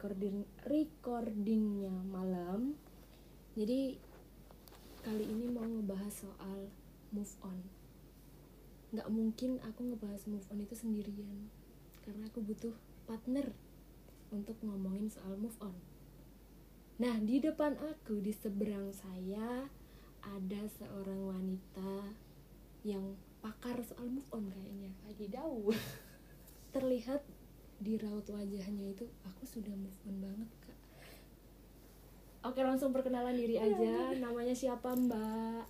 recording recordingnya malam. Jadi kali ini mau ngebahas soal move on. Nggak mungkin aku ngebahas move on itu sendirian, karena aku butuh partner untuk ngomongin soal move on. Nah, di depan aku, di seberang saya ada seorang wanita yang pakar soal move on kayaknya. Wadidaw. Terlihat di raut wajahnya itu aku sudah move on banget, Kak. Oke, langsung perkenalan diri aja. Namanya siapa, Mbak?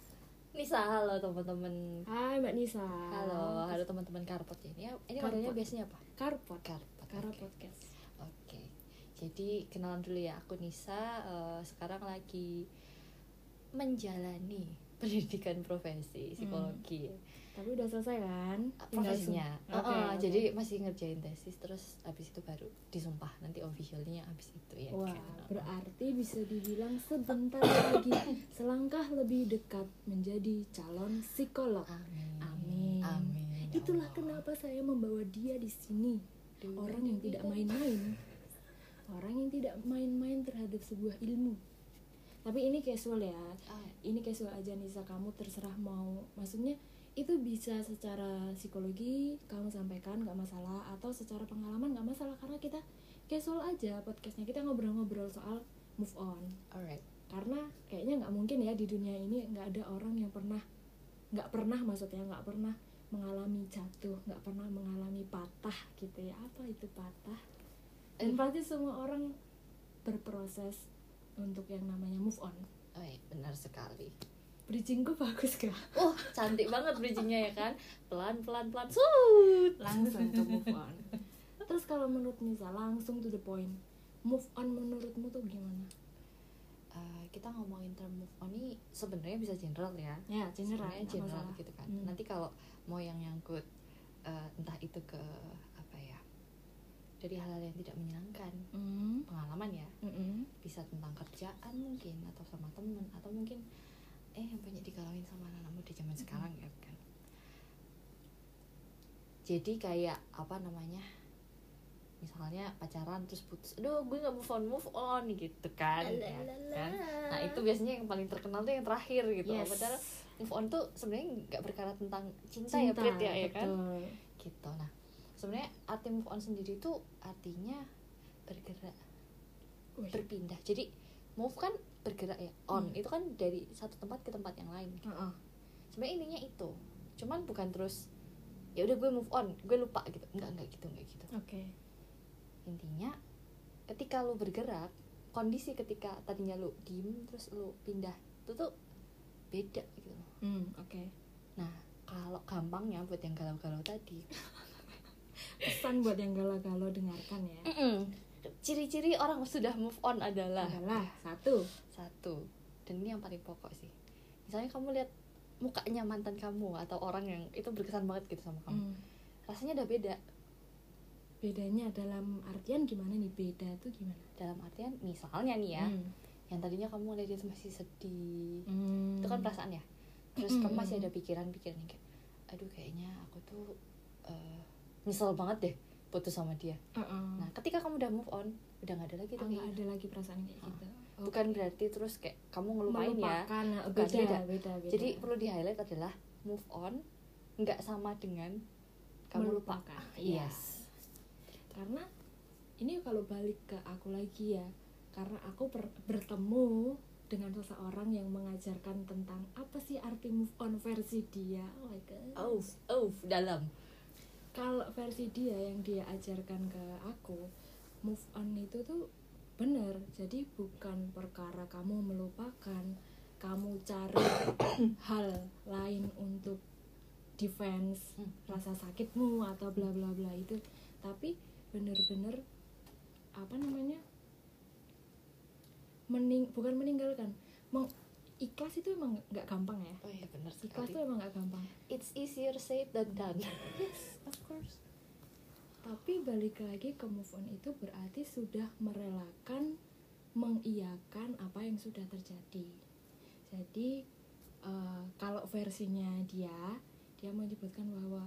Nisa, halo teman-teman. Hai, Mbak Nisa. Halo, halo teman-teman Karpot ini. Ini Karpot. modalnya biasanya apa? Karpot. Karpot. Karpot Oke. podcast. Oke. Jadi kenalan dulu ya, aku Nisa. eh, sekarang lagi menjalani pendidikan profesi psikologi. Tapi udah selesai kan? Tinggal Profesinya. sum- Eh, Oke, eh. Jadi masih ngerjain tesis, terus habis itu baru disumpah. Nanti officialnya habis itu ya. Wah, kan? berarti bisa dibilang sebentar lagi selangkah lebih dekat menjadi calon psikolog. Amin. Amin. Amin. ya Itulah Allah. kenapa saya membawa dia di sini. Orang yang tidak main-main. Orang yang tidak main-main terhadap sebuah ilmu. Tapi ini casual ya. Ah, Ini casual aja Nisa kamu terserah mau. Maksudnya itu bisa secara psikologi kamu sampaikan nggak masalah. Atau secara pengalaman nggak masalah. Karena kita casual aja podcastnya. Kita ngobrol-ngobrol soal move on. Alright. karena kayaknya nggak mungkin ya di dunia ini nggak ada orang yang pernah nggak pernah maksudnya nggak pernah mengalami jatuh nggak pernah mengalami patah gitu ya. Apa itu patah? Dan Eh. pasti semua orang berproses untuk yang namanya move on. Oh, iya, benar sekali. Bridgingku bagus gak Oh, cantik banget bridgingnya ya kan? Pelan pelan pelan sud. langsung ke move on terus kalau menurut Nisa langsung to the point move on menurutmu tuh gimana Eh, kita ngomongin term move on ini sebenarnya bisa general ya. ya general Sebenarnya general masalah. gitu kan. Hmm. Nanti kalau mau yang nyangkut eh, entah itu ke apa ya? Dari hal-hal yang tidak menyenangkan, Hmm, pengalaman ya. mm-mm. Bisa tentang kerjaan mungkin atau sama temen atau mungkin eh yang banyak digalauin sama anak-anak muda zaman sekarang ya kan. Jadi kayak apa namanya? misalnya pacaran terus putus aduh gue nggak move on move on gitu kan, ya kan? nah itu biasanya yang paling terkenal tuh yang terakhir gitu Yes. padahal move on tuh sebenarnya nggak berkara tentang cinta, ya Prit ya, ya kan gitu nah sebenarnya arti move on sendiri tuh artinya bergerak berpindah jadi move kan bergerak ya on Hmm. itu kan dari satu tempat ke tempat yang lain Heeh. sebenarnya intinya itu cuman bukan terus ya udah gue move on gue lupa gitu nggak nggak gitu nggak gitu Oke. intinya ketika lu bergerak kondisi ketika tadinya lu diem terus lu pindah itu tuh beda gitu Hmm, oke. nah kalau gampangnya buat yang galau-galau tadi Pesan buat yang galau-galau dengarkan ya. Ciri-ciri orang sudah move on adalah Adalah satu. satu dan ini yang paling pokok sih misalnya kamu lihat mukanya mantan kamu atau orang yang itu berkesan banget gitu sama kamu Hmm. rasanya udah beda Bedanya dalam artian gimana nih? Beda tuh gimana? dalam artian misalnya nih ya Hmm. yang tadinya kamu lihat dia masih sedih Hmm. itu kan perasaan ya terus Mm-mm. kamu masih ada pikiran-pikiran kayak aduh kayaknya aku tuh eh, nyesel banget deh putus sama dia Heeh. nah ketika kamu udah move on udah nggak ada lagi Ah, tuh nggak kayak ada lagi perasaan kayak Ah. gitu. bukan berarti terus kayak kamu ngelupain ya Melupakan, Bukan, beda, beda. beda, beda. jadi perlu di highlight adalah move on nggak sama dengan kamu lupa Melupakan, iya. yes karena ini kalau balik ke aku lagi ya karena aku bertemu dengan seseorang yang mengajarkan tentang apa sih arti move on versi dia oh my god oh oh dalam kalau versi dia yang dia ajarkan ke aku move on itu tuh bener jadi bukan perkara kamu melupakan kamu cari hal lain untuk defense Hmm. rasa sakitmu atau bla bla bla itu tapi bener-bener apa namanya mening bukan meninggalkan meng ikhlas itu emang nggak gampang ya? Oh iya benar ikhlas sekali itu emang nggak gampang. It's easier said than done. Yes of course. Tapi balik lagi ke move on itu berarti sudah merelakan mengiyakan apa yang sudah terjadi. Jadi eh, kalau versinya dia dia menyebutkan bahwa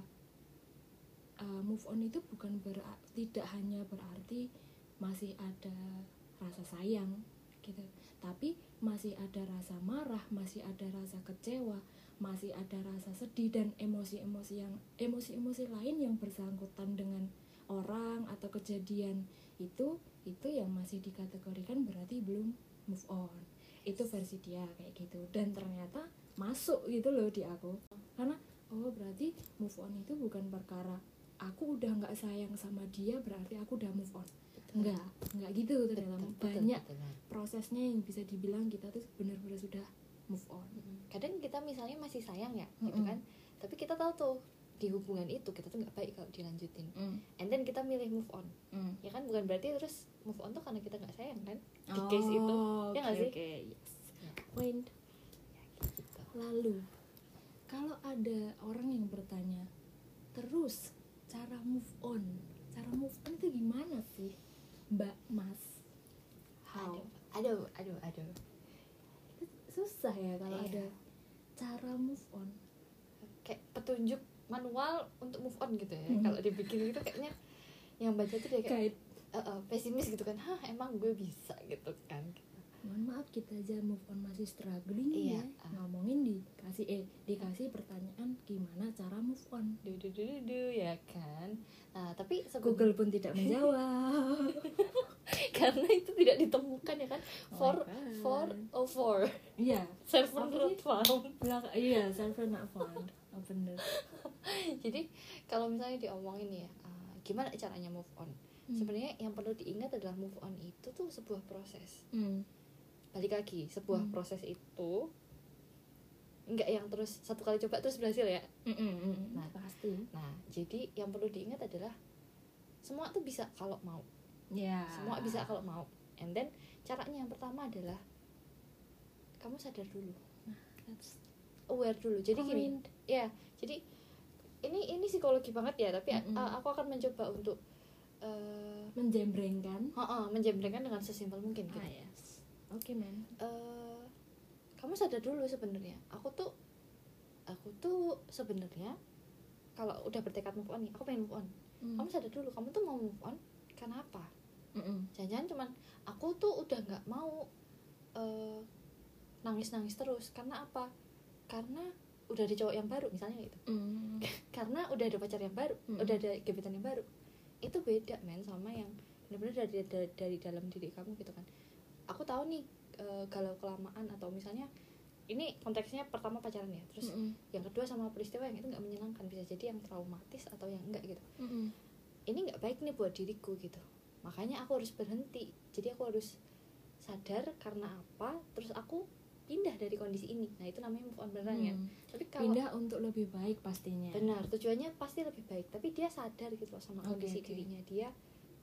eh, move on itu bukan berarti tidak hanya berarti masih ada rasa sayang gitu. Tapi masih ada rasa marah masih ada rasa kecewa masih ada rasa sedih dan emosi-emosi yang emosi-emosi lain yang bersangkutan dengan orang atau kejadian itu itu yang masih dikategorikan berarti belum move on. Itu versi dia kayak gitu. Dan ternyata masuk gitu loh di aku. Karena oh berarti move on itu bukan perkara aku udah nggak sayang sama dia berarti aku udah move on enggak enggak gitu ternyata. Betul, betul, banyak betul banget. prosesnya yang bisa dibilang kita tuh benar-benar sudah move on. Kadang kita misalnya masih sayang ya gitu Mm-mm. kan. Tapi kita tahu tuh di hubungan itu kita tuh nggak baik kalau dilanjutin. Mm, and then kita milih move on. Mm. ya kan? Bukan berarti terus move on tuh karena kita nggak sayang kan? Di case itu. Ya nggak sih? oke, yes. Ya. Point. gitu. Lalu, kalau ada orang yang bertanya, terus cara move on, cara move on itu gimana sih, Mbak Mas? How? aduh aduh aduh aduh Itu susah ya kalau Iya. ada cara move on. kayak petunjuk manual untuk move on gitu ya Hmm. Kalau dibikin gitu kayaknya yang baca tuh dia kayak eh, eh, pesimis gitu kan hah emang gue bisa gitu kan Mohon maaf kita aja move on masih struggling Iya, ya. ah. Ngomongin dikasih eh dikasih pertanyaan gimana cara move on. du du du du, du, ya kan nah tapi Google pun tidak menjawab. karena itu tidak ditemukan ya kan Oh for for oh for Iya, server not found iya server not found. Oh bener. jadi kalau misalnya diomongin ya uh, gimana caranya move on Hmm. sebenarnya yang perlu diingat adalah move on itu tuh sebuah proses Hmm. balik lagi sebuah Hmm. proses itu nggak yang terus satu kali coba terus berhasil ya Mm-mm, Nah. pasti. nah jadi yang perlu diingat adalah semua tuh bisa kalau mau Ya. semua bisa kalau mau and then caranya yang pertama adalah kamu sadar dulu That's aware dulu jadi gini point. Ya jadi ini ini psikologi banget ya tapi Mm-mm. uh, aku akan mencoba untuk uh, menjembrengkan. uh, menjembrengkan dengan sesimpel mungkin gitu. Ah, yes. Oke, men. Eh, kamu sadar dulu sebenarnya aku tuh aku tuh sebenarnya kalau udah bertekad move on nih aku pengen move on Hmm. kamu sadar dulu kamu tuh mau move on karena apa jangan-jangan cuman aku tuh udah nggak mau eh, nangis-nangis terus karena apa karena udah ada cowok yang baru misalnya gitu Mm. karena udah ada pacar yang baru Mm-mm. udah ada gebetan yang baru itu beda men sama yang benar-benar dari, dari dari dalam diri kamu gitu kan aku tahu nih eh, galau kelamaan atau misalnya ini konteksnya pertama pacaran ya terus Mm-mm. yang kedua sama peristiwa yang itu nggak menyenangkan bisa jadi yang traumatis atau yang enggak gitu Mm-mm. ini nggak baik nih buat diriku gitu makanya aku harus berhenti jadi aku harus sadar karena apa terus aku pindah dari kondisi ini nah itu namanya move on beneran ya Hmm. tapi kalau Pindah untuk lebih baik pastinya. benar tujuannya pasti lebih baik tapi dia sadar gitu loh sama kondisi oke. dirinya dia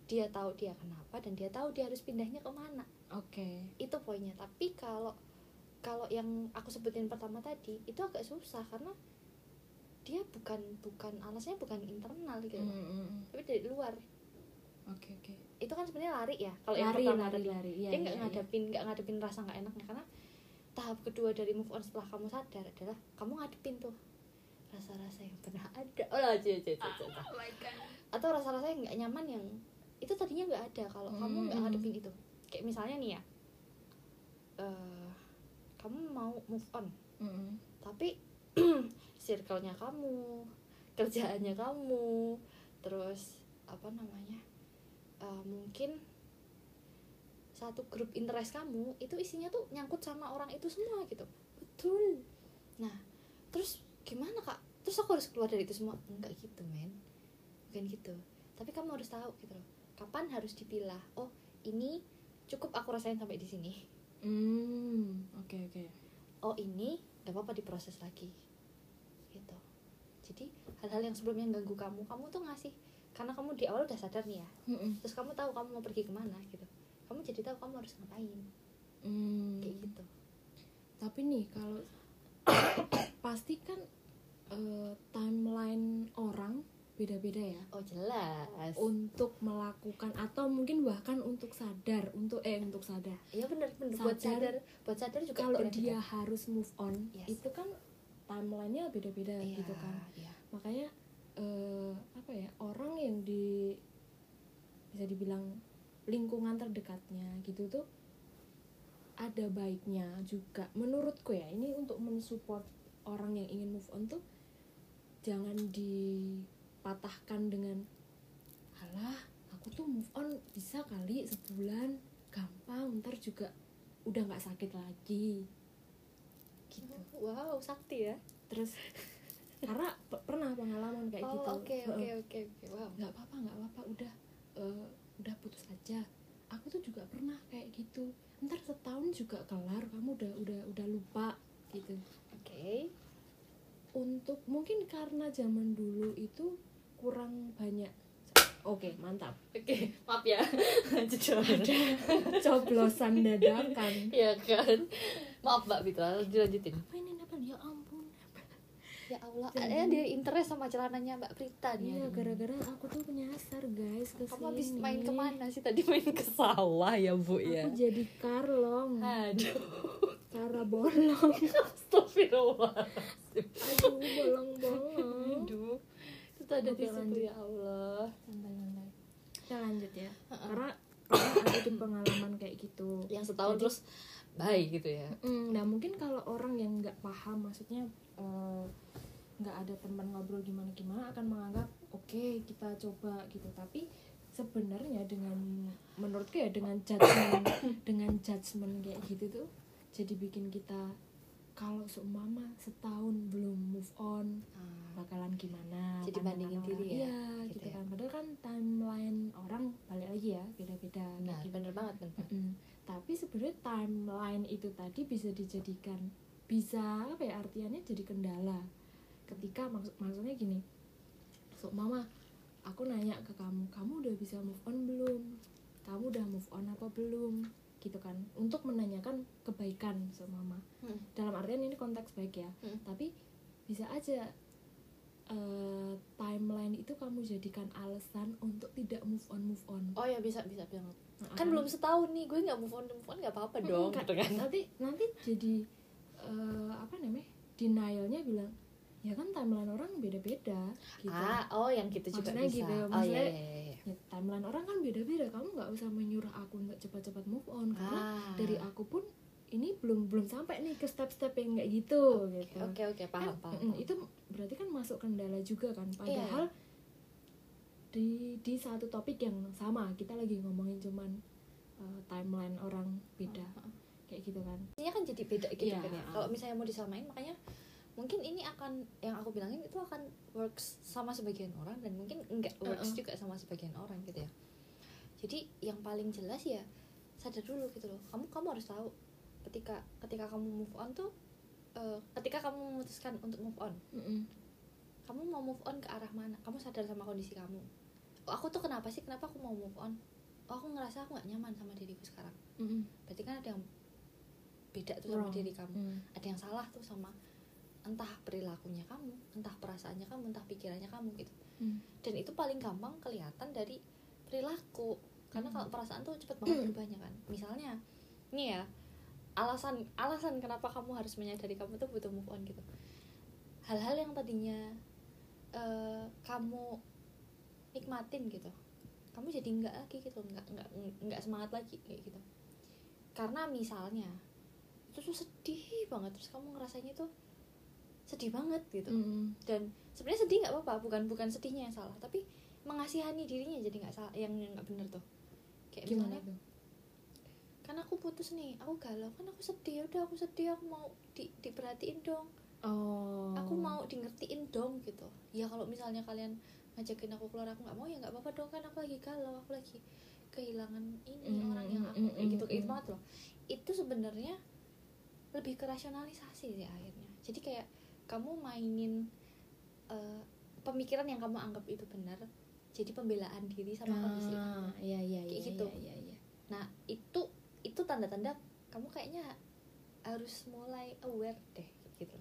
dia tahu dia kenapa dan dia tahu dia harus pindahnya ke mana Oke. itu poinnya tapi kalau kalau yang aku sebutin pertama tadi itu agak susah karena dia bukan bukan alasnya bukan internal gitu loh, Mm-mm. tapi dari luar Oke, oke. itu kan sebenarnya lari ya kalau yang Lari, pertama lari, tadi lari. Iya, dia nggak iya, ngadepin nggak ngadepin rasa nggak enaknya karena tahap kedua dari move on setelah kamu sadar adalah kamu ngadepin tuh rasa-rasa yang pernah ada oh cie, cie, cie. atau rasa-rasa yang nggak nyaman yang itu tadinya nggak ada kalau kamu nggak Hmm. ngadepin itu kayak misalnya nih ya eh, kamu mau move on Mm-mm. tapi circle-nya kamu kerjaannya kamu terus apa namanya eh, mungkin satu grup interest kamu itu isinya tuh nyangkut sama orang itu semua gitu. Betul. nah terus gimana kak? Terus aku harus keluar dari itu semua? Enggak gitu men. Bukan gitu. Tapi kamu harus tahu gitu loh kapan harus dipilah? Oh ini cukup aku rasain sampai di sini. Hmm. Oke, oke. oh ini gak apa-apa diproses lagi. Gitu. Jadi hal-hal yang sebelumnya ganggu kamu kamu tuh ngasih. Karena kamu di awal udah sadar nih ya. Mm-mm. terus kamu tahu kamu mau pergi ke mana gitu kamu jadi tahu kamu harus ngapain Hmm. kayak gitu Tapi nih kalau pasti kan eh, timeline orang beda-beda ya oh jelas untuk melakukan atau mungkin bahkan untuk sadar untuk eh untuk sadar iya bener bener buat Sadar. buat sadar juga kalau beda-beda. dia harus move on Yes. itu kan timelinenya beda-beda Iya, gitu kan iya. makanya eh, apa ya orang yang di bisa dibilang lingkungan terdekatnya gitu tuh ada baiknya juga. Menurutku ya ini untuk mensupport orang yang ingin move on tuh jangan dipatahkan dengan alah aku tuh move on bisa kali sebulan gampang ntar juga udah nggak sakit lagi. Gitu. Wow sakti ya. Terus karena pe- pernah pengalaman kayak oh gitu oke oke oke oke wow. Nggak apa-apa nggak apa-apa udah eh, udah putus aja. Aku tuh juga pernah kayak gitu. Ntar setahun juga kelar kamu udah udah udah lupa gitu. Oke. Untuk mungkin karena zaman dulu itu kurang banyak. Oke mantap. Oke. Maaf ya. Lanjut coblosan dadakan. Ya kan? Maaf mbak Bitra dilanjutin apa ini apa ya ampun ya Allah ada dia interest sama celananya mbak Prita nih. Iya gara-gara aku tuh penyasar guys ke kamu habis main ke mana sih? Tadi main ke sawah ya bu ya? aku jadi karlong. Aduh. Cara bolong. Astagfirullah aduh bolong-bolong. Aduh. Itu tuh ada di situ ya Allah. Santai-santai kita lanjut ya. Karena karena ada pengalaman kayak gitu. Yang setahun Jadi- terus baik gitu ya? Mm, nah mungkin kalau orang yang nggak paham maksudnya eh, nggak ada teman ngobrol gimana gimana akan menganggap oke kita coba gitu tapi sebenarnya dengan menurutku ya dengan judgement dengan judgement kayak gitu tuh jadi bikin kita kalau seumpama setahun belum move on bakalan gimana Jadi bandingin diri ya, iya gitu gitu ya. kan padahal kan timeline orang balik lagi ya beda-beda nah gitu. bener banget bener banget. Mm-mm. tapi sebenarnya timeline itu tadi bisa dijadikan bisa apa ya artiannya jadi kendala ketika maksud maksudnya gini so mama aku nanya ke kamu kamu udah bisa move on belum? Kamu udah move on apa belum? Gitu kan. Untuk menanyakan kebaikan so mama. Hmm. dalam artian ini konteks baik ya. Hmm. tapi bisa aja eh, timeline itu kamu jadikan alasan untuk tidak move on move on. Oh ya bisa bisa banget. Nah, kan belum setahun nih gue nggak move on move on nggak apa-apa dong Mm, gitu kan. Nanti nanti jadi eh, apa namanya denialnya bilang ya kan timeline orang beda-beda gitu. Ah oh yang gitu juga Maksudnya bisa. gitu, oh iya maksudnya- iya iya, iya. Ya, timeline orang kan beda-beda. Kamu nggak usah menyuruh aku untuk cepat-cepat move on karena ah. dari aku pun ini belum belum sampai nih ke step-step yang kayak gitu gitu. oke oke paham Kan, paham itu berarti kan masuk kendala juga kan. Iya. padahal di di satu topik yang sama kita lagi ngomongin cuman eh, timeline orang beda kayak gitu kan. Intinya kan jadi beda gitu Iya. kan ya. Kalau misalnya mau disamain makanya mungkin ini akan yang aku bilangin itu akan works sama sebagian orang dan mungkin enggak works Uh-uh. juga sama sebagian orang gitu ya jadi yang paling jelas ya sadar dulu gitu loh kamu kamu harus tahu ketika ketika kamu move on tuh eh, ketika kamu memutuskan untuk move on Mm-mm. kamu mau move on ke arah mana kamu sadar sama kondisi kamu oh, aku tuh kenapa sih kenapa aku mau move on oh aku ngerasa aku nggak nyaman sama diriku sekarang Mm-mm. berarti kan ada yang beda tuh sama Wrong. diri kamu Mm. ada yang salah tuh sama entah perilakunya kamu entah perasaannya kamu entah pikirannya kamu gitu. Mm. dan itu paling gampang kelihatan dari perilaku. Karena Hmm. kalau perasaan tuh cepet banget berubahnya kan. Misalnya nih ya alasan alasan kenapa kamu harus menyadari kamu tuh butuh move on gitu. Hal-hal yang tadinya eh, kamu nikmatin gitu kamu jadi enggak lagi gitu enggak enggak enggak semangat lagi kayak gitu. Karena misalnya itu tuh sedih banget. Terus kamu ngerasainnya tuh sedih banget gitu. Mm-mm. dan sebenarnya sedih nggak apa-apa bukan bukan sedihnya yang salah tapi mengasihani dirinya jadi nggak salah yang yang nggak bener tuh. Kayak gimana misalnya tuh kan aku putus nih aku galau kan aku sedih udah aku sedih aku mau di diperhatiin dong. Oh. Aku mau di ngertiin dong gitu. Ya kalau misalnya kalian ngajakin aku keluar aku nggak mau ya nggak apa-apa dong kan aku lagi galau aku lagi kehilangan ini Mm, orang yang aku mm, kayak gitu mm, kayak mm. banget loh. Itu sebenarnya lebih ke rasionalisasi sih akhirnya. Jadi kayak kamu mainin eh, pemikiran yang kamu anggap itu benar jadi pembelaan diri sama kondisi kamu ah iya iya Kayak iya gitu. iya iya, iya. nah itu itu tanda-tanda kamu kayaknya harus mulai aware deh gitu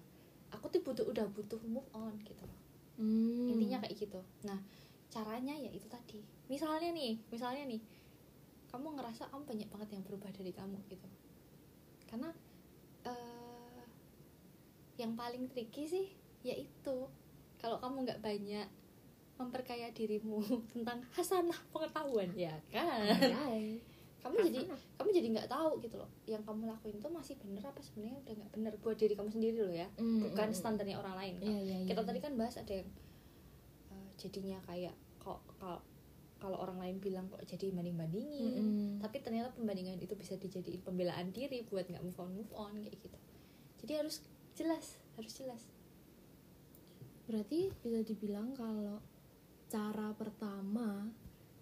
aku tuh butuh udah butuh move on gitu loh Hmm. intinya kayak gitu nah caranya ya itu tadi misalnya nih misalnya nih kamu ngerasa kamu banyak banget yang berubah dari kamu gitu karena eh yang paling tricky sih yaitu kalau kamu nggak banyak memperkaya dirimu tentang hasanah pengetahuan ya kan Anjay. kamu Have jadi kamu jadi nggak tahu gitu loh yang kamu lakuin tuh masih bener apa sebenarnya udah nggak bener buat diri kamu sendiri loh ya Mm, bukan mm, mm. standarnya orang lain Iya, iya, iya, kita iya. tadi kan bahas ada yang eh, jadinya kayak kok kalau kalau orang lain bilang kok jadi banding bandingin Mm-mm. tapi ternyata pembandingan itu bisa dijadiin pembelaan diri buat nggak move on move on kayak gitu jadi harus jelas harus jelas Berarti bisa dibilang kalau cara pertama,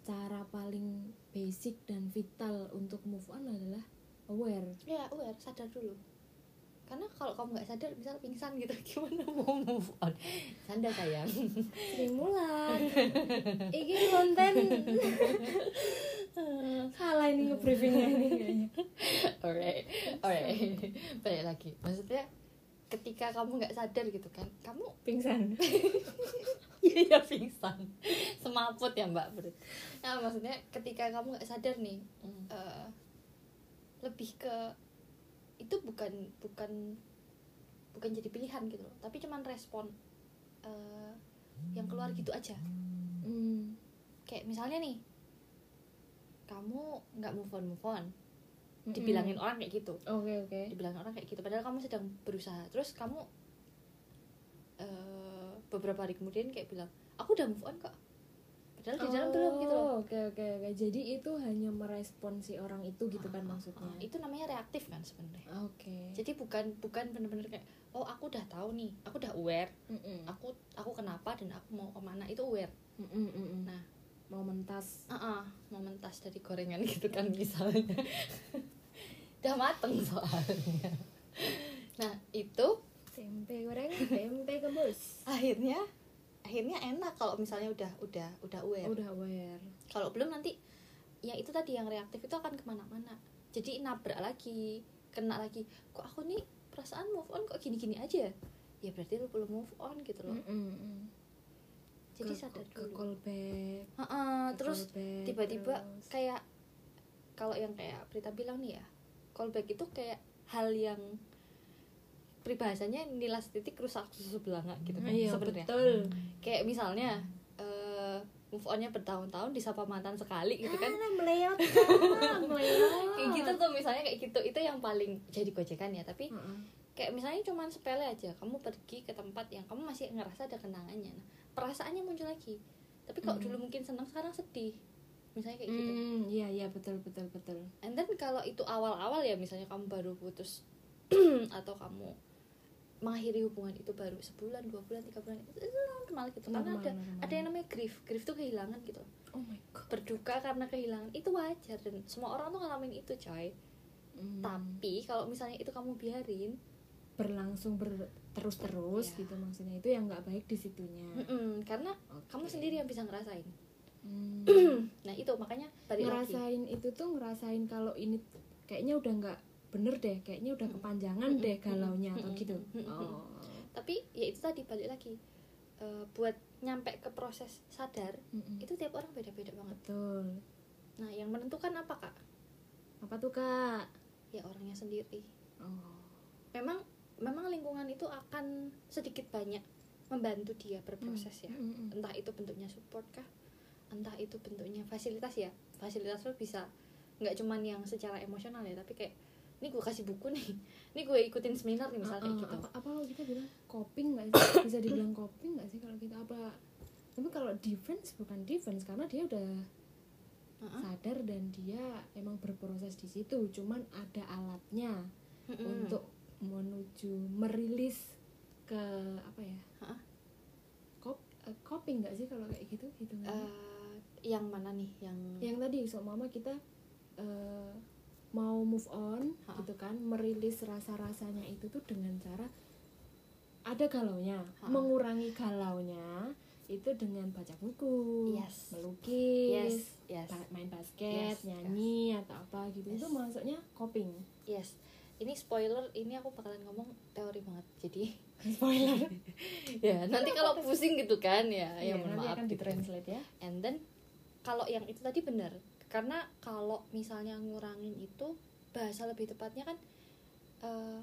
cara paling basic dan vital untuk move on adalah aware. ya aware sadar dulu karena kalau kamu nggak sadar misal pingsan gitu gimana mau move on sadar sayang mulan. Iki konten. Salah ini nge-briefingnya ini kayaknya. alright alright balik lagi maksudnya ketika kamu nggak sadar gitu kan kamu Pingsan. iya ya pingsan semaput ya mbak Bro. nah maksudnya ketika kamu nggak sadar nih eh, lebih ke itu bukan bukan bukan jadi pilihan gitu loh tapi cuman respon eh, yang keluar gitu aja Hmm. kayak misalnya nih kamu nggak move on move on Dibilangin orang kayak gitu. Oke oke. dibilangin orang kayak gitu. Padahal kamu sedang berusaha. Terus kamu eh, beberapa hari kemudian kayak bilang aku udah move on kok. Padahal di dalam belum gitu loh. Oh, Oke oke oke. Jadi itu hanya merespon si orang itu gitu kan maksudnya. Ah, itu namanya reaktif kan sebenarnya. Oke. jadi bukan bukan bener-bener kayak oh aku udah tahu nih. Aku udah aware. Mm-mm. aku aku kenapa dan aku mau ke mana. Itu aware. Mm-mm, mm-mm. nah. Mau mentas. ah ah, mau mentas dari gorengan gitu kan misalnya udah mateng soalnya nah itu Tempe goreng, tempe gembus. akhirnya akhirnya enak kalau misalnya udah udah udah aware Udah aware. kalau belum nanti yang itu tadi yang reaktif itu akan ke mana-mana jadi nabrak lagi kena lagi kok aku nih perasaan move on kok gini-gini aja ya berarti lu belum move on gitu loh Mm-mm. jadi Ke- sadar ke dulu callback. Heeh, ke terus tiba-tiba kayak kalau yang kayak Prita bilang nih ya callback itu kayak hal yang peribahasanya nilas titik rusak susu belanga gitu kan Iya, sebenarnya betul. kayak misalnya eh, move onnya bertahun-tahun disapa mantan sekali gitu kan Ah, meleot, ah, meleot. kayak gitu tuh misalnya kayak gitu itu yang paling jadi gojekan ya tapi Heeh. kayak misalnya cuman sepele aja kamu pergi ke tempat yang kamu masih ngerasa ada kenangannya nah, perasaannya muncul lagi tapi kalau Hmm. dulu mungkin senang sekarang sedih misalnya kayak gitu Hmm, iya iya betul betul betul. and then kalau itu awal-awal ya misalnya kamu baru putus atau kamu mengakhiri hubungan itu baru sebulan dua bulan tiga bulan itu, itu normal gitu karena Normal, ada normal. ada yang namanya grief grief tuh kehilangan gitu Oh my god. berduka karena kehilangan itu wajar dan semua orang tuh ngalamin itu coy Hmm. tapi kalau misalnya itu kamu biarin berlangsung ber terus terus Iya. gitu maksudnya itu yang nggak baik di situnya. mm-mm, karena Oke. kamu sendiri yang bisa ngerasain Hmm. nah itu makanya lagi ngerasain itu tuh ngerasain kalau ini kayaknya udah nggak bener deh, kayaknya udah kepanjangan deh galaunya atau Mm-mm. gitu. Oh. tapi ya itu tadi balik lagi Eh, buat nyampe ke proses sadar itu tiap orang beda-beda banget Betul. nah yang menentukan apa kak Apa tuh kak? ya orangnya sendiri Oh. memang memang lingkungan itu akan sedikit banyak membantu dia berproses ya entah itu bentuknya support kah entah itu bentuknya fasilitas ya fasilitas lo bisa nggak cuman yang secara emosional ya tapi kayak ini gue kasih buku nih ini gue ikutin seminar nih misalnya Uh, uh, gitu apa, apa kalau kita bilang coping nggak sih bisa dibilang coping nggak sih kalau kita apa tapi kalau defense bukan defense karena dia udah Heeh. sadar dan dia emang berproses di situ cuman ada alatnya Mm-mm. untuk menuju merilis ke apa ya Heeh. Cop, eh, coping nggak sih kalau kayak gitu gitu kan Eh, yang mana nih yang yang tadi so mama kita eh, mau move on Ha. gitu kan merilis rasa-rasanya itu tuh dengan cara ada galaunya Ha. mengurangi galaunya itu dengan baca buku Yes. melukis yes yes main basket Yes, nyanyi atau apa gitu Yes. itu masuknya coping yes ini spoiler ini aku bakalan ngomong teori banget jadi spoiler. Ya nanti kalau pusing gitu kan ya ya ya mohon maaf akan gitu. ditranslate ya. And then kalau yang itu tadi benar karena kalau misalnya ngurangin itu bahasa lebih tepatnya kan eh,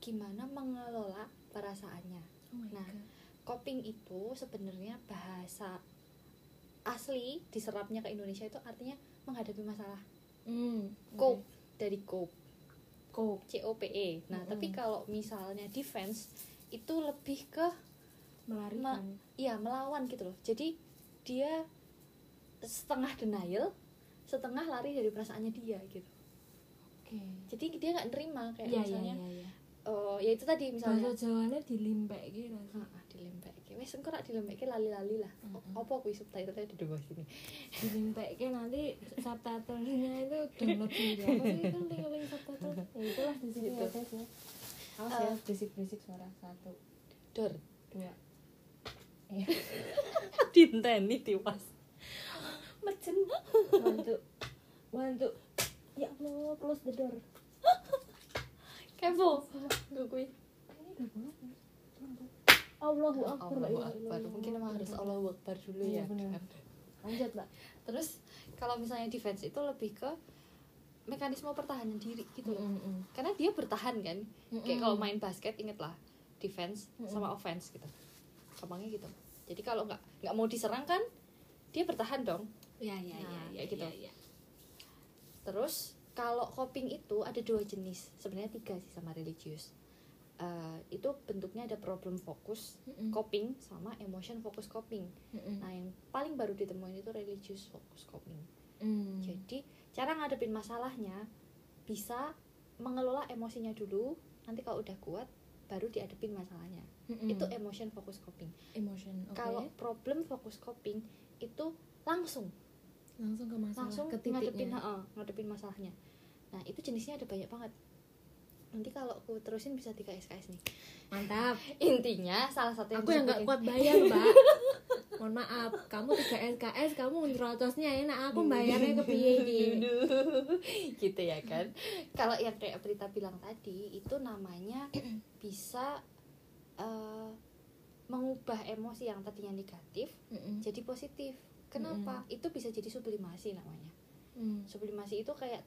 gimana mengelola perasaannya. Oh Nah, God. coping itu sebenarnya bahasa asli diserapnya ke Indonesia itu artinya menghadapi masalah. Hmm, cope dari cope Cope. C O P E nah Mm-mm. tapi kalau misalnya defense itu lebih ke Melarikan. iya melawan gitu loh jadi dia setengah denial setengah lari dari perasaannya dia gitu Oke. jadi dia nggak nerima kayak Iya, iya, misalnya iya, iya. oh ya itu tadi misalnya Bahasa Jawanya dilimpek gitu. ah, dilempeke wes engko rak dilempeke lali-lali lah apa kuwi subtitlenya di bawah sini Dilimpek nanti subtitlenya itu download sendiri. Apa sih itu link-link subtitle? Ya itulah di situ Gitu. ya guys ya. Awas Eh. ya, berisik-berisik suara satu, dor dua. Eh, dinteni tiwas two. One, two. Ya Allah, close the door. kepo gue kuwi Ini udah banget ya. Allahu Akbar. la Allahu Akbar. mungkin emang harus Allahu Akbar dulu Iya, ya. benar. Lanjut, Mbak. terus kalau misalnya defense itu lebih ke mekanisme pertahanan diri gitu loh. Karena dia bertahan kan? Kayak kalau main basket inget lah defense sama offense gitu. Gampangnya gitu. Jadi kalau nggak nggak mau diserang kan dia bertahan dong. Ya, ya, Nah, ya, ya, kayak gitu. ya, ya. terus kalau coping itu ada dua jenis. Sebenarnya tiga sih sama religius Eh, itu bentuknya ada problem fokus Mm-mm. coping sama emotion focus coping Mm-mm. nah yang paling baru ditemuin itu religious focus coping Mm. Jadi cara ngadepin masalahnya bisa mengelola emosinya dulu. Nanti kalau udah kuat baru diadepin masalahnya. Mm-mm. Itu emotion focus coping. emotion. Oke. Kalau problem focus coping itu langsung langsung ke masalah langsung ke ngadepin heeh, ngadepin masalahnya. Nah, itu jenisnya ada banyak banget. Nanti kalau aku terusin bisa tiga SKS nih. Mantap. Intinya salah satu yang Aku yang nggak kuat bayar, Mbak. Mohon maaf, kamu 3 SKS, kamu ngerocosnya enak, aku bayarnya ke piye gitu ya kan kalau yang kayak Prita bilang tadi itu namanya bisa eh, mengubah emosi yang tadinya negatif Mm-mm. jadi positif kenapa itu bisa jadi sublimasi namanya Mm. sublimasi itu kayak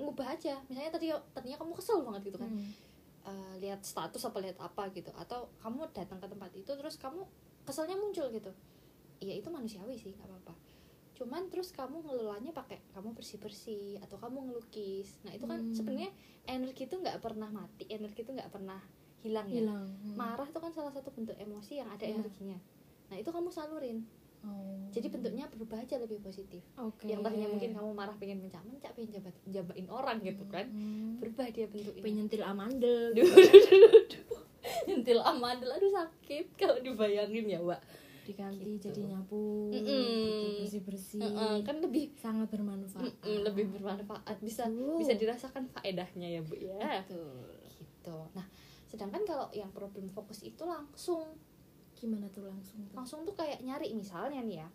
ngubah aja misalnya tadi tadinya kamu kesel banget gitu kan Mm. Eh, lihat status apa lihat apa gitu atau kamu datang ke tempat itu terus kamu keselnya muncul gitu iya itu manusiawi sih nggak apa-apa cuman terus kamu ngelolanya pakai kamu bersih bersih atau kamu ngelukis nah itu kan Hmm. sebenarnya energi itu nggak pernah mati energi itu nggak pernah hilang ya Hilang. Mm. marah itu kan salah satu bentuk emosi yang ada Iya. energinya nah itu kamu salurin Oh. jadi bentuknya berubah aja lebih positif Oke. yang tadinya mungkin kamu marah pengen mencak mencak pengen jabat jabain orang gitu kan Mm. berubah dia bentuknya penyentil amandel. Duh, duh, duh, duh, duh. nyentil amandel aduh sakit kalau dibayangin ya mbak diganti Gitu. jadi nyapu bersih bersih Heeh, kan lebih sangat bermanfaat mm-mm, lebih bermanfaat bisa Betul. bisa dirasakan faedahnya ya bu ya Betul. gitu nah sedangkan kalau yang problem fokus itu langsung gimana tuh langsung tuh langsung tuh kayak nyari misalnya nih ya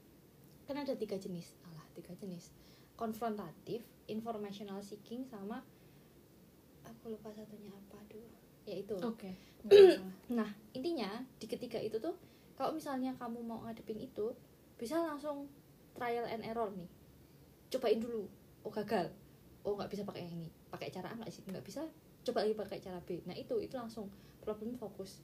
kan ada tiga jenis alah tiga jenis konfrontatif informational seeking sama aku lupa satunya apa aduh ya itu oke masalah. Nah, intinya di ketiga itu tuh kalau misalnya kamu mau ngadepin itu bisa langsung trial and error nih. Cobain dulu. Oh, gagal. Oh, nggak bisa pakai yang ini. Pakai cara A nggak sih? Nggak bisa. Coba lagi pakai cara B. Nah, itu itu langsung problem fokus.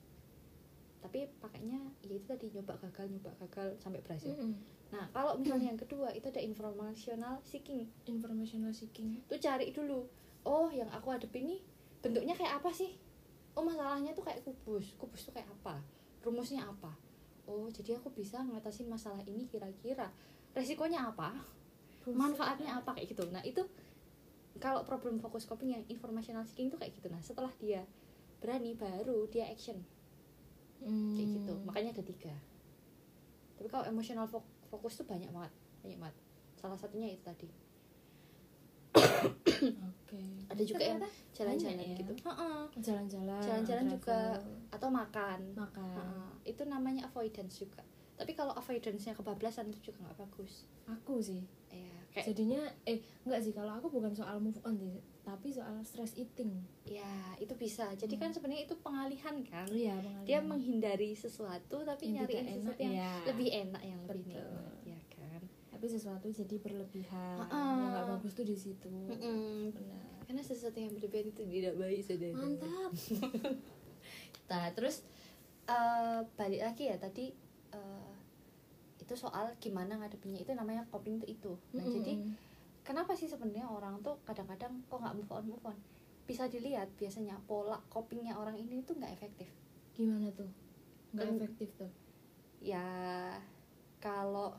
Tapi pakainya ya itu tadi nyoba gagal, nyoba gagal sampai berhasil. Mm-mm. Nah, kalau misalnya yang kedua itu ada informational seeking. informational seeking Tuh cari dulu. Oh, yang aku hadepin nih bentuknya kayak apa sih? Oh, masalahnya tuh kayak kubus. Kubus tuh kayak apa? Rumusnya apa? Oh, jadi aku bisa ngatasin masalah ini kira-kira. Resikonya apa? Manfaatnya apa kayak gitu. Nah, itu kalau problem fokus coping yang informational seeking tuh kayak gitu. Nah, setelah dia berani baru dia action Hmm. kayak gitu. Makanya ada tiga. Tapi kalau emotional fo- fokus tuh banyak banget, banyak banget. Salah satunya itu tadi. oke Ada juga yang Ternyata jalan-jalan banyak ya. gitu. Jalan-jalan Jalan-jalan juga atau makan. makan Heeh, itu namanya avoidance juga tapi kalau avoidance-nya kebablasan itu juga nggak bagus aku sih ya kayak jadinya eh enggak sih kalau aku bukan soal move on sih tapi soal stress eating. Ya itu bisa. Jadi kan sebenarnya itu pengalihan kan. Iya dia menghindari sesuatu tapi Yang tidak sesuatu enak, yang ya. lebih enak yang lebih Betul. nikmat ya kan? Tapi sesuatu jadi berlebihan. Heeh. yang nggak bagus tuh di situ. Mm-mm. benar. Karena sesuatu yang berlebihan itu tidak baik saudara. Mantap. Nah terus eh, balik lagi ya tadi eh, itu soal gimana ngadepinnya. Itu namanya coping itu. Nah Mm-mm. jadi kenapa sih sebenarnya orang tuh kadang-kadang kok nggak move on move on? Bisa dilihat biasanya pola copingnya orang ini tuh nggak efektif. Gimana tuh? Nggak Dan- efektif tuh? Ya kalau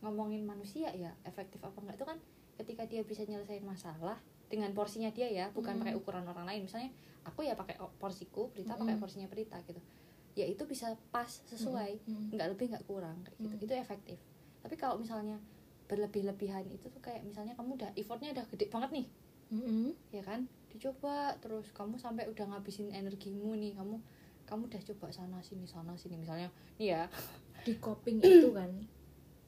ngomongin manusia ya efektif apa enggak itu kan ketika dia bisa nyelesain masalah dengan porsinya dia ya bukan Mm. pakai ukuran orang lain. Misalnya aku ya pakai porsiku pakai Mm. porsinya Prita gitu. Ya itu bisa pas sesuai. Mm-mm. nggak lebih nggak kurang kayak gitu. Mm. itu efektif. Tapi kalau misalnya berlebih-lebihan itu tuh kayak misalnya kamu udah effortnya udah gede banget nih. Mm-mm. ya kan? Dicoba terus kamu sampai udah ngabisin energimu nih kamu kamu udah coba sana sini sana sini. Misalnya nih ya. Di coping itu kan?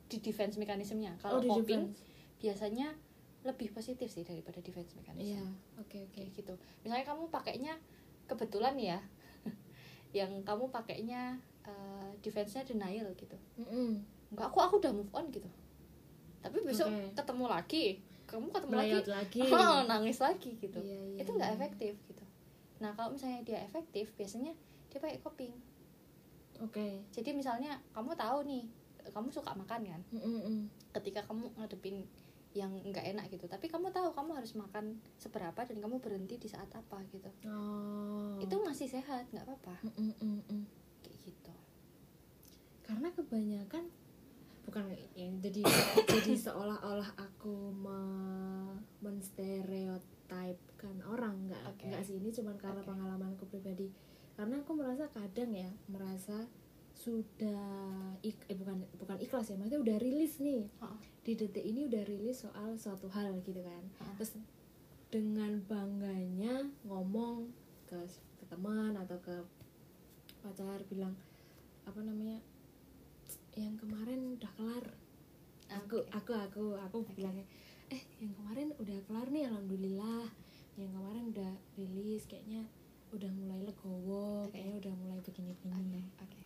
Di defense mekanismenya kalau oh, coping defense. biasanya lebih positif sih daripada defense mechanism. Iya oke oke. Kayak gitu. Misalnya kamu pakainya kebetulan ya yang kamu pakainya eh, defense-nya denial gitu. Mm-mm. enggak aku aku udah move on gitu tapi besok Oke. ketemu lagi kamu ketemu Melayat lagi. lagi. Oh, nangis lagi gitu. Iya, iya, itu nggak iya. efektif gitu. Nah kalau misalnya dia efektif biasanya dia pakai coping. Oke. Jadi misalnya kamu tahu nih kamu suka makan kan? Mm-mm. ketika kamu ngadepin yang nggak enak gitu. Tapi kamu tahu kamu harus makan seberapa dan kamu berhenti di saat apa gitu. Oh. Itu masih sehat nggak apa-apa. Mm-mm-mm. kayak gitu. Karena kebanyakan bukan ya, jadi jadi seolah-olah aku me, menstereotipkan orang nggak Oke. nggak sih ini cuma karena Oke. pengalamanku pribadi karena aku merasa kadang ya merasa sudah ik, eh, bukan bukan ikhlas ya maksudnya udah rilis nih Heeh. di detik ini udah rilis soal suatu hal gitu kan Heeh. terus dengan bangganya ngomong ke, ke teman atau ke pacar bilang apa namanya yang kemarin udah kelar. Aku aku aku aku Oke. bilangnya eh yang kemarin udah kelar nih alhamdulillah. Yang kemarin udah rilis kayaknya udah mulai legowo Oke. kayaknya udah mulai begini begini oke.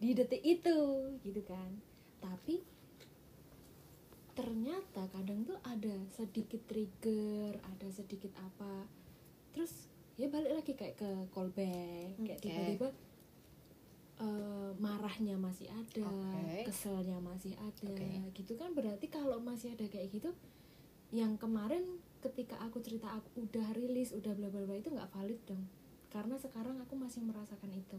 Di detik itu gitu kan. Tapi ternyata kadang tuh ada sedikit trigger ada sedikit apa. Terus ya balik lagi kayak ke callback kayak tiba-tiba eh, marahnya masih ada Oke. keselnya masih ada Oke. gitu kan berarti kalau masih ada kayak gitu yang kemarin ketika aku cerita aku udah rilis udah bla bla bla itu nggak valid dong karena sekarang aku masih merasakan itu